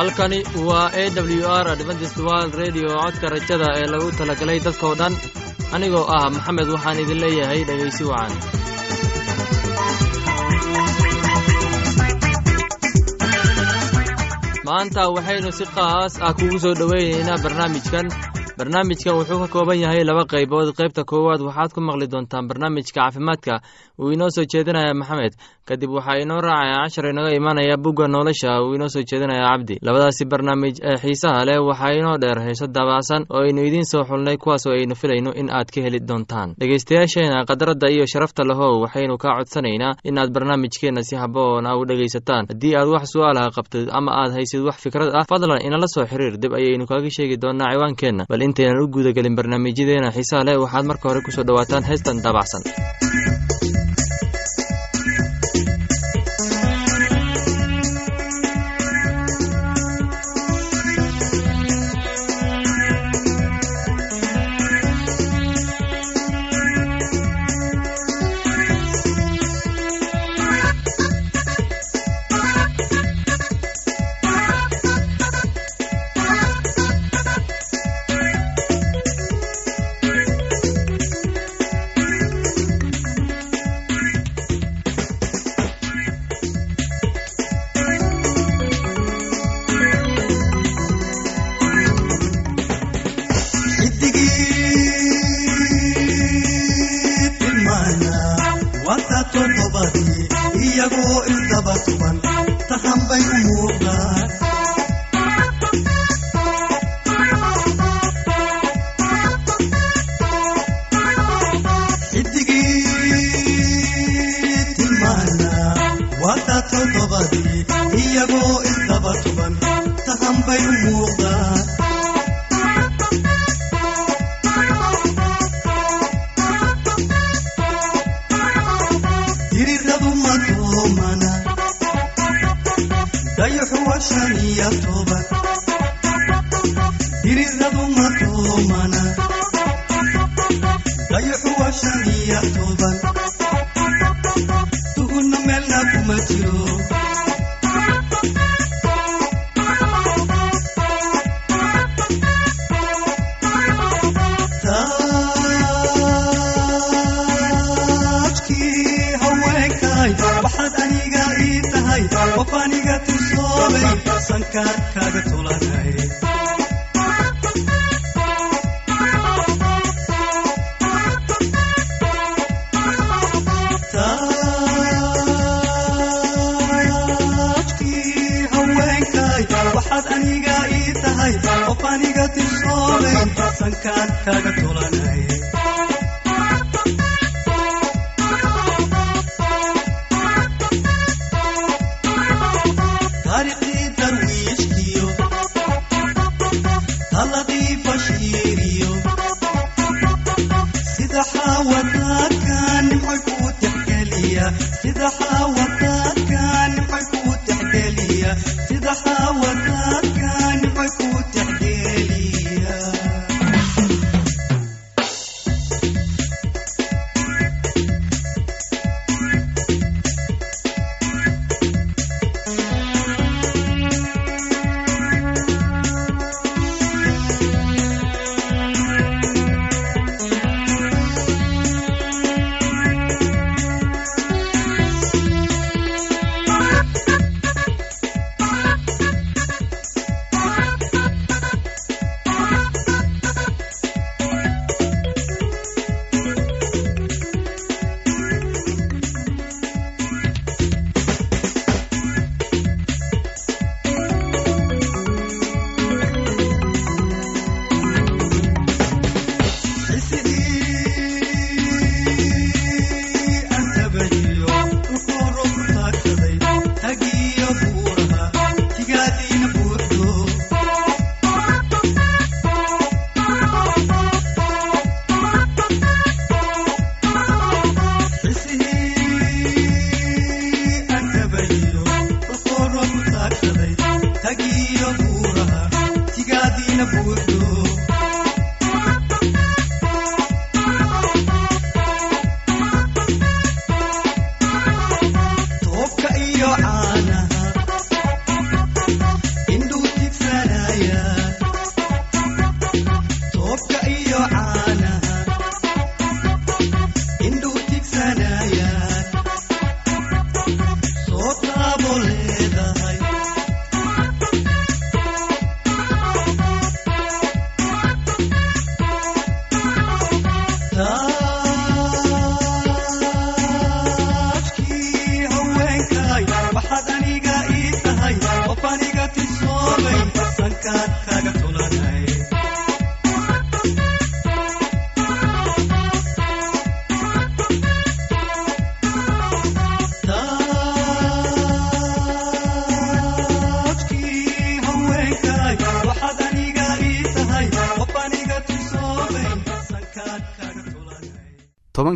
halkani waa a w r adventist world redio codka rajada ee lagu talagalay dadkoo dhan. Anigoo ah maxamed waxaan idin leeyahay dhegaysi wacan. Maanta waxaynu si qaas ah kugu soo dhoweynaynaa barnaamijkan barnaamijkan wuxuu ka kooban yahay laba qaybood. Qaybta koowaad waxaad ku maqli doontaan barnaamijka caafimaadka. Uu inoo soo jeedinaya maxamed. Kadib waxaa inoo raacaya cashar inaga imanaya bugga nolosha. Uu inoo soo jeedinaya cabdi. Labadaasi barnaamij ee xiisaha leh waxaa inoo dheer. Heeso daabacsan oo aynu idiin soo xulnay kuwaasoo aynu filayno in aad ka heli doontaan. Dhegaystayaasheena khadradda iyo sharafta lahow waxaynu kaa codsanaynaa inaad barnaamijkeenna si haboon a u dhegaysataan. Haddii aad wax su'aalaha qabtid ama aad haysid wax fikrad ah fadlan inala soo xiriir. Dib ayaynu kaaga sheegi doonaa ciwaankeenna bal intaynan u guudagelin barnaamijyadeena xiisaha leh waxaad marka hore ku soo dhowaataan heestan daabacsan bay u ma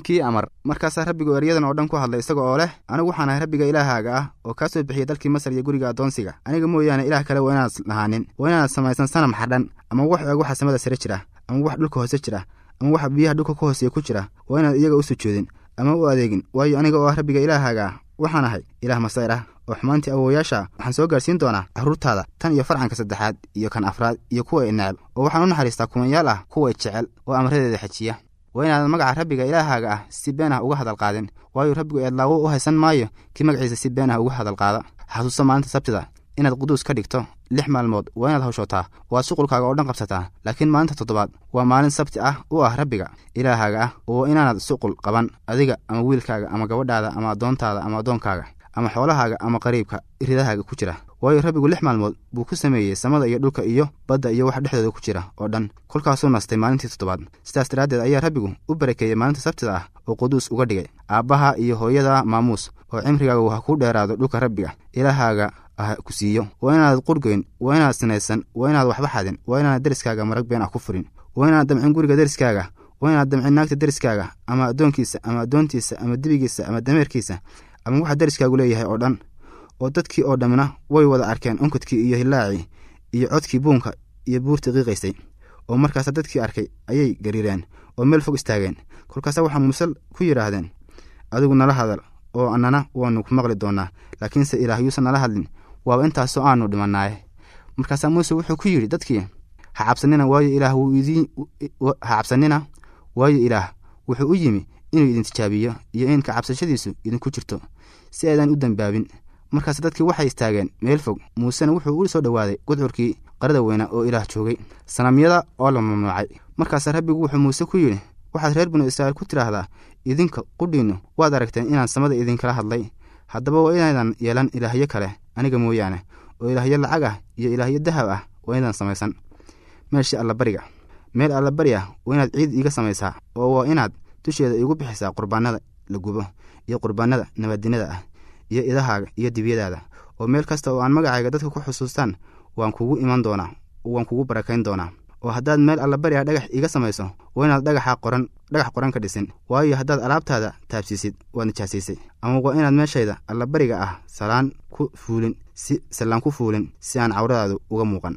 tobankii amar. Markaasaa rabbigu eryadan oo dhan ku hadlay isaga oo leh anigu waxaan ahay rabbiga ilaahaaga ah oo kaa soo bixiyey dalkii masar iyo guriga addoonsiga. Aniga mooyaane ilaah kale waa inaanad lahaanin waa inaanad samaysan sanam xadhan ama wax eeg waxa samada sare jira ama wax dhulka hoose jira ama waxa biyaha dhulka ka hooseeya ku jira waa inaad iyaga u sujuudin ama u adeegin. Waayo aniga oo ah rabbiga ilaahaaga ah waxaan ahay ilaah masayr ah oo xumaantii awowayaasha waxaan soo gaarsiin doonaa carruurtaada tan iyo farcanka saddexaad iyo kan afraad iyo kuwa i oo waxaan u naxariistaa kumanyaal ah kuwa i jecel oo amradeeda xejiya waa inaadan magaca rabbiga ilaahaaga ah si been ah uga hadal qaadin. Waayo rabbigu eedlaawo u haysan maayo kii magaciisa si been ah uga hadal qaada. Xasuusta maalinta sabtida inaad quduus ka dhigto lix maalmood waa inaad hawshootaa waad shuqulkaaga oo dhan qabsataa laakiin maalinta toddobaad waa maalin sabti ah u ah rabbiga ilaahaaga ah oo inaanad shuqul qaban adiga ama wiilkaaga ama gabadhaada ama addoontaada ama addoonkaaga ama xoolahaaga ama qariibka ridahaaga ku jira waayo rabbigu lix maalmood buu ku sameeyey samada iyo dhulka iyo badda iyo wax dhexdooda ku jira oo dhan kolkaasuu nastay maalintii toddobaad. Sidaas daraaddeed ayaa rabbigu u barakeeyey maalinta sabtida ah oo quduus uga dhigay aabbaha iyo hooyada maamuus oo cimrigaagu ha ku dheeraado dhulka rabbiga ilaahaaga ah ku siiyo. Waa inaanad qurgoyn waa inaad sinaysan waa inaad waxba xadin waa inaanad deriskaaga marag been ah ku furin waa inaad damcin guriga deriskaaga waa inaad damcin naagta deriskaaga ama addoonkiisa ama addoontiisa ama dibigiisa ama dameerkiisa ama waxa deriskaagu leeyahay oo dhan oo dadkii oo dhammina way wada arkeen onkadkii iyo hilaacii iyo codkii buunka iyo buurtii qiiqaysay oo markaasa dadkii arkay ayay gariireen oo meel fog istaageen. Kolkaasa waxaa muuse ku yidhaahdeen adigu nala hadal oo annana waannu ku maqli doonnaa laakiinse ilaah yuusan nala hadlin waaba intaasoo aanu dhimannaaye markaasaa muuse wuxuu ku yidhi dadkii ha cabsanina waayo ilaah ha cabsanina waayo ilaah wuxuu u yimi inuu idin tijaabiyo iyo in ka cabsashadiisu idinku jirto si aydan u dembaabin markaas dadkii waxay istaageen meel fog. Muusena wuxuu u soo dhowaaday gudcurkii qarada weyna oo ilaah joogay. Sanamyada oo la mamnuucay. Markaase rabbigu wuxuu muuse ku yidhi waxaad reer binu israa'iil ku tidhaahdaa idinka qudhiinnu waad aragteen inaan samada idinkala hadlay. Haddaba waa inaydan yeelan ilaahyo kale aniga mooyaane oo ilaahyo lacag ah iyo ilaahyo dahab ah waa inaydan samaysan. Meeshii allabariga meel allabari ah waa inaad ciid iiga samaysaa oo waa inaad dusheeda iigu bixisaa qurbaannada la gubo iyo qurbaannada nabadinada ah iyo idahaaga iyo dibyadaada. Oo meel kasta oo aan magacayga dadka ku xusuustaan waan kugu iman doonaa oo waan kugu barakayn doonaa. Oo haddaad meel allabari ah dhagax iiga samayso waa inaad dhagaxa qoran dhagax qoran ka dhisin. Waayo haddaad alaabtaada taabsiisid waad nijaasiisay ama waa inaad meeshayda allabariga ah salaan ku fuulin si sallaan ku fuulin si aan cawradaadu uga muuqan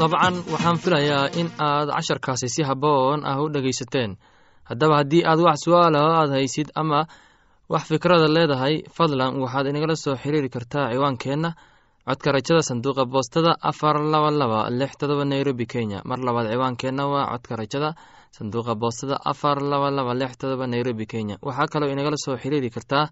dabcan waxaan filayaa in aad casharkaasi si habboon ah u dhegaysateen. Haddaba haddii aad wax su'aalaho aad haysid ama wax fikrada leedahay fadlan waxaad inagala soo xiriiri kartaa ciwaankeenna. Codka rajada sanduuqa boostada afar laba laba lix todoba nairobi kenya. Mar labaad ciwaankeenna waa codka rajada sanduuqa boostada afar laba laba lix todoba nairobi kenya. Waxaa kaloo inagala soo xiriiri kartaa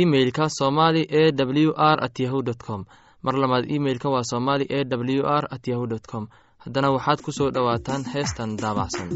emeilka somali e w r at yahu dt com mar labaad imeilka waa somali e w r at yahu com. Haddana waxaad ku soo dhowaataan heestan daabacsan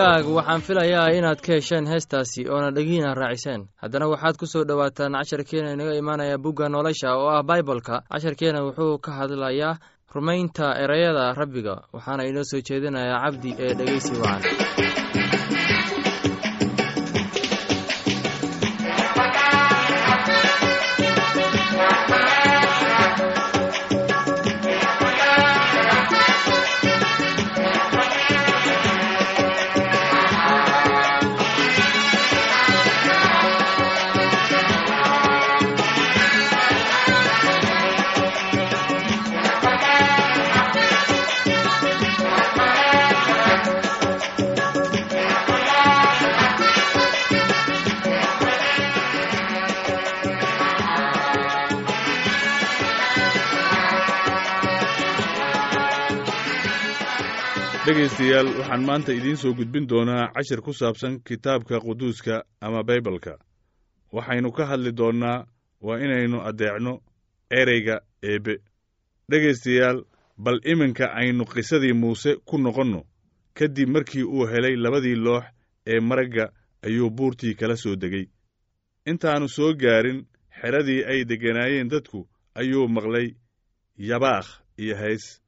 waa hagaag waxaan filayaa inaad ka hesheen heestaasi oona dhegiina raaciseen. Haddana waxaad ku soo dhowaataan casharkeena inaga imaanaya bugga nolosha oo ah baibolka casharkeena wuxuu ka hadlayaa rumaynta ereyada rabbiga waxaana inoo soo jeedinayaa cabdi ee dhegeysi wacan dhegaystayaal waxaan maanta idiin soo gudbin doonaa cashir ku saabsan kitaabka quduuska ama baybalka waxaynu ka hadli doonnaa waa inaynu addeecno ereyga eebbe dhegaystayaal bal iminka aynu qisadii muuse ku noqonno. Kadib markii uu helay labadii loox ee maragga ayuu buurtii kala soo degay. Intaannu soo gaarin xeradii ay degganaayeen dadku ayuu maqlay yabaakh iyo hays.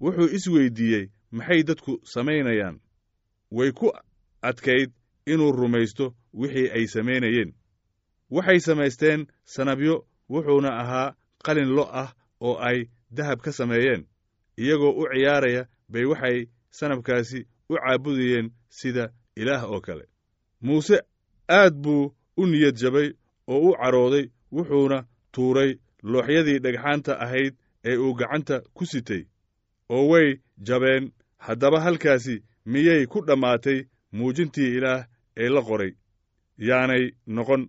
Wuxuu isweyddiiyey maxay dadku samaynayaan? Way ku adkayd inuu rumaysto wixii ay samaynayeen. Waxay samaysteen sanabyo wuxuuna ahaa qalin lo' ah oo ay dahab ka sameeyeen. Iyagoo u ciyaaraya bay waxay sanabkaasi u caabudayeen sida ilaah oo kale. Muuse aad buu u niyad jabay oo u carooday wuxuuna tuuray looxyadii dhagxaanta ahayd ee uu gacanta ku sitay oo way jabeen haddaba halkaasi miyay ku dhammaatay muujintii ilaah ee la qoray? Yaanay noqon.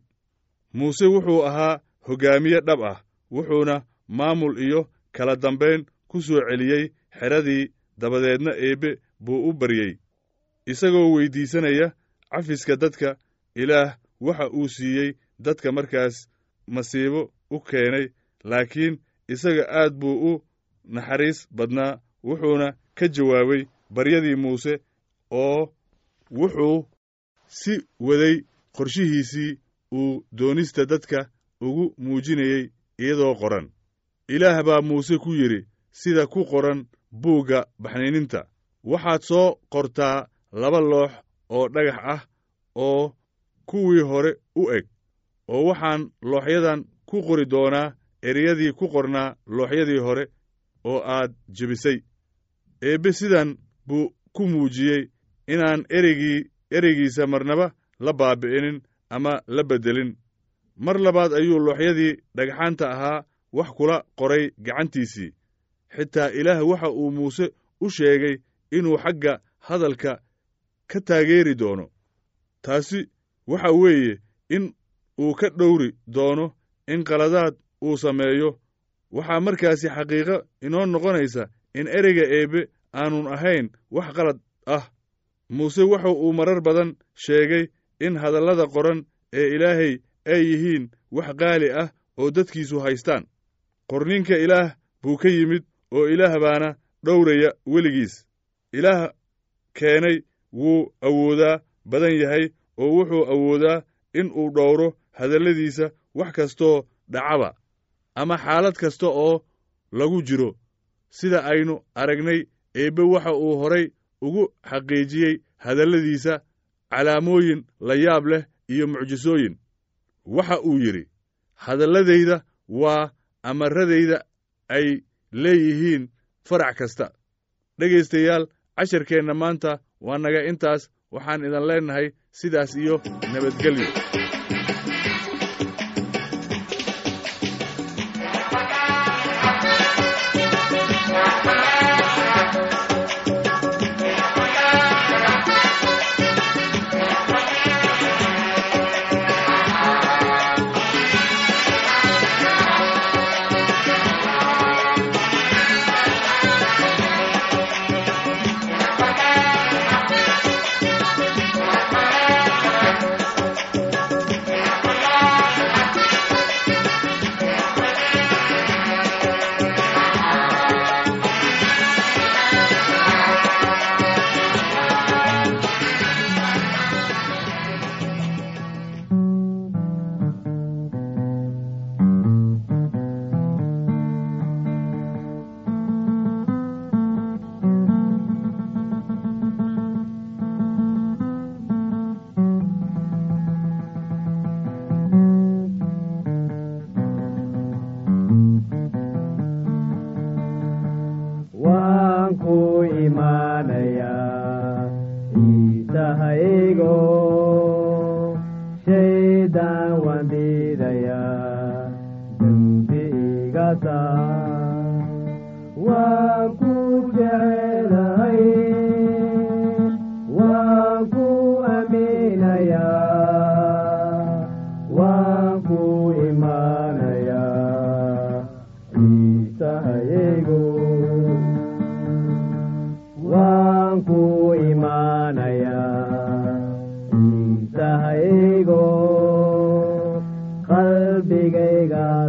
Muuse wuxuu ahaa hoggaamiye dhab ah wuxuuna maamul iyo kala dambayn ku soo celiyey xeradii dabadeedna eebbe buu u baryey. Isagoo weyddiisanaya cafiska dadka ilaah waxa uu siiyey dadka markaas masiibo u keenay laakiin isaga aad buu u naxariis badnaa wuxuuna ka jawaabay baryadii muuse oo wuxuu si waday qorshihiisii uu doonista dadka ugu muujinayey iyadoo qoran. Ilaah baa muuse ku yidhi sida ku qoran buugga baxniininta waxaad soo qortaa laba loox oo dhagax ah oo kuwii hore u eg oo waxaan looxyadan ku qori doonaa ereyadii ku qornaa looxyadii hore oo aad jebisay eebbe sidan buu ku muujiyey inaan ereygii ereygiisa marnaba la baabi'inin ama la beddelin mar labaad ayuu looxyadii dhagxaanta ahaa wax kula qoray gacantiisii. Xitaa ilaah waxa uu muuse u sheegay inuu xagga hadalka ka taageeri doono. Taasi waxa weeye in uu ka dhowri doono in qaladaad uu sameeyo. Waxaa markaasi xaqiiqo inoo noqonaysa in ereyga eebbe aanun ahayn wax qalad ah. Muuse wuxu uu marar badan sheegay in hadallada qoran ee ilaahay ay yihiin wax qaali ah oo dadkiisu haystaan. Qorninka ilaah buu ka yimid oo ilaah baana dhowraya weligiis. Ilaah keenay wuu awoodaa badan yahay oo wuxuu awoodaa in uu dhowro hadalladiisa wax kastoo dhacaba ama xaalad kasta oo lagu jiro sida aynu aragnay eebbe waxa uu horay ugu xaqiijiyey hadalladiisa calaamooyin la yaab leh iyo mucjisooyin. Waxa uu yidhi hadalladayda waa amaradayda ay leeyihiin farac kasta. Dhegaystayaal casharkeenna maanta waa naga intaas waxaan idan leennahay sidaas iyo nabadgelyo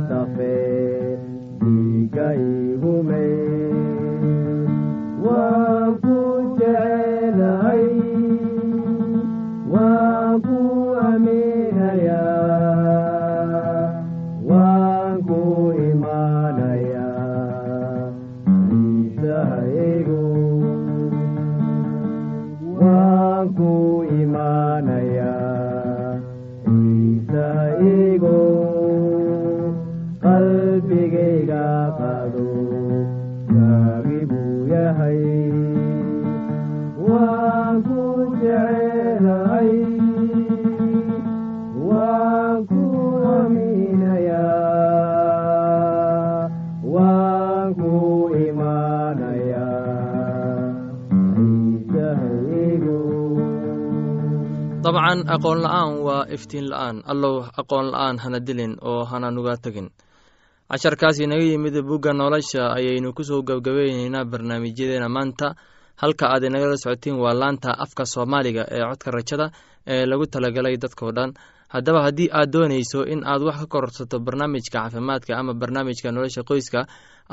qalbigayga dabcan aqoon la'aan waa iftiin la'aan. Allow aqoon la'aan hana dilin oo hana nuga tegin casharkaas inaga yimid bugga nolosha ayaynu ku soo gebgabayneynaa barnaamijyadeena maanta. Halka aad inagala socotiin waa laanta afka soomaaliga ee codka rajada ee lagu talagalay dadkao dhan. Haddaba haddii aad doonayso in aad wax ka korsato barnaamijka caafimaadka ama barnaamijka nolosha qoyska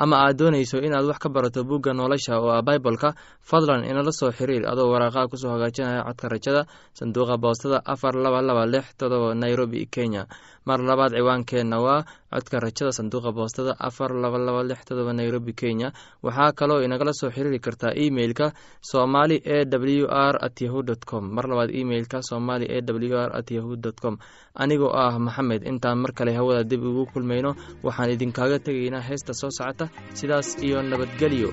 ama aad doonayso inaad wax ka barato bugga nolosha oo ah biboleka fadlan inala soo xiriir adoo waraaqaha ku soo hagaajinaya codka rajada sanduuqa boostada afar laba laba lix todoba nairobi kenya. Mar labaad ciwaankeenna waa codka rajada sanduuqa boostada afar laba laba lix todoba nairobi kenya. Waxaa kaloo inagala soo xiriiri kartaa emeilka somali e w r at yahu dt com. Mar labaad emeilka somali e w r at yahu dt com. Anigoo ah maxamed intaan mar kale hawada dib ugu kulmayno waxaan idinkaaga tegaynaa heesta soo socota sidaas iyo nabadgelyo